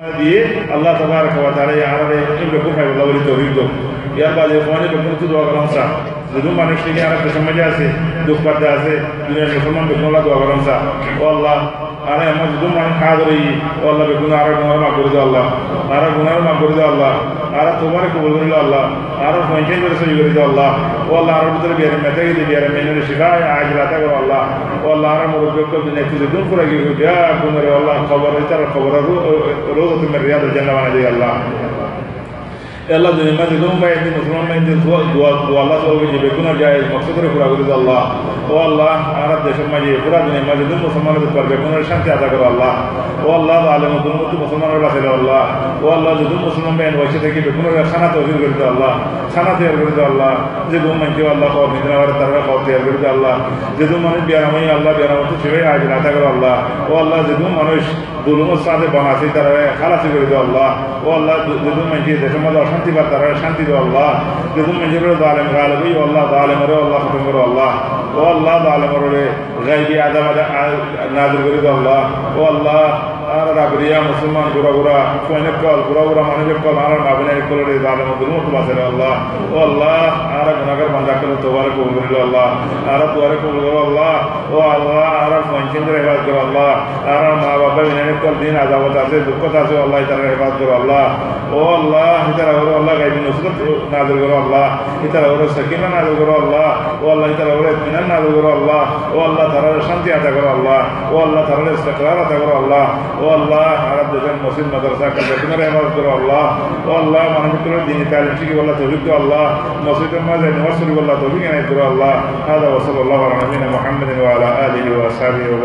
দিয়ে আল্লাহ তাবারক ওয়া তাআলা ya arabe ibra ko fay lawri tawhid do ya ba je fone be kuntu do garam sa dudu মানুষ থেকে আর একটা সমাজে আছে দুঃখ পাতে আছে দুনিয়ার মুসলমান বেকুনলা দোয়া গরম সা ও আল্লাহ আরে আমার দুদু মানুষ খা ধরে ও আল্লাহ বেকুন আর গুনার মা করে দাও আল্লাহ আর গুনার মা করে দাও আল্লাহ আর তোমার কবুল করে আল্লাহ আর পঞ্চায়েত করে করে দাও আল্লাহ, ও আল্লাহ আর ভিতরে বিয়ারে মেতে গিয়ে বিয়ারে মেনে শিখায়, আজ রাতে করো আল্লাহ, ও আল্লাহ আর মুরব্বী কো দিনে কিছু দুন করে গিয়ে যা গুনারে আল্লাহ, খবর তার খবর রোজ তুমি রিয়াদ জান্নাত বানাই দিও আল্লাহ। আল্লাহ দুনিয়া মাঝে দুম ভাই একদিন মুসলমান ভাই একদিন দোয়া দোয়া দোয়া মুসলমানের করো আল্লাহ। ও আল্লাহ আলম দুম মুসলমানের বাঁচে দাও আল্লাহ ও আল্লাহ যে দুম মুসলমান বসে থেকে বেগুনের খানা তৈরি আল্লাহ। খানা তৈরি আল্লাহ যে দুম মানছে আল্লাহ খাওয়া নিদিন আবার আল্লাহ। যে মানুষ বিয়ারামাই আল্লাহ বিয়ারামত সেবাই আজ আদা করো আল্লাহ। ও আল্লাহ, যে মানুষ দুলুমের সাথে তারা খালাসি করে আল্লাহ। ও আল্লাহ, যে দুম মানছে দেশের মধ্যে অশান্তি বা তারা শান্তি দাও আল্লাহ। মানছে ও আল্লাহ জালেমরে আল্লাহ, খতম করো আল্লাহ। ও আল্লাহ জালেমরে গাইবি নাজির আল্লাহ। ও আল্লাহ আর রাবরিয়া মুসলমান গুড়া গুড়া কোয়েনের কল গুড়া গুড়া মানুষের কল আর নাবিনের কলের জালেম দুর্মত বাসের আল্লাহ ও আল্লাহ আর গুনাগার বান্দা করে তোবারে কবুল করিল আল্লাহ আর তোয়ারে কবুল করো আল্লাহ ও আল্লাহ আর পঞ্চিন্দ্র হেফাজ করো আল্লাহ আর মা বাবা বিনের কল দিন আজাবত আছে দুঃখত আছে আল্লাহ তারা হেফাজ করো আল্লাহ ও আল্লাহ ইতারা হলো আল্লাহ গাইবি নসরত নাজিল করো আল্লাহ ইতারা হলো সকিনা নাজিল করো আল্লাহ ও আল্লাহ ইতারা হলো ইতমিনান নাজিল করো আল্লাহ ও আল্লাহ তারা শান্তি আদা করো আল্লাহ ও আল্লাহ তারা ইস্তেকরার আদা করো আল্লাহ ও আল্লাহ আরব দেশের মসজিদ মাদ্রাসা বেতনের হেফাজ করো আল্লাহ ও আল্লাহ মানুষের দিনী তালিম শিখি বল্লাহ তৌফিক দো আল্লাহ মসজিদের মাঝে নওয়াজ শরীফ আল্লাহ তৌফিক এনে করো আল্লাহ هذا وصلى الله على نبينا محمد وعلى اله وصحبه وبارك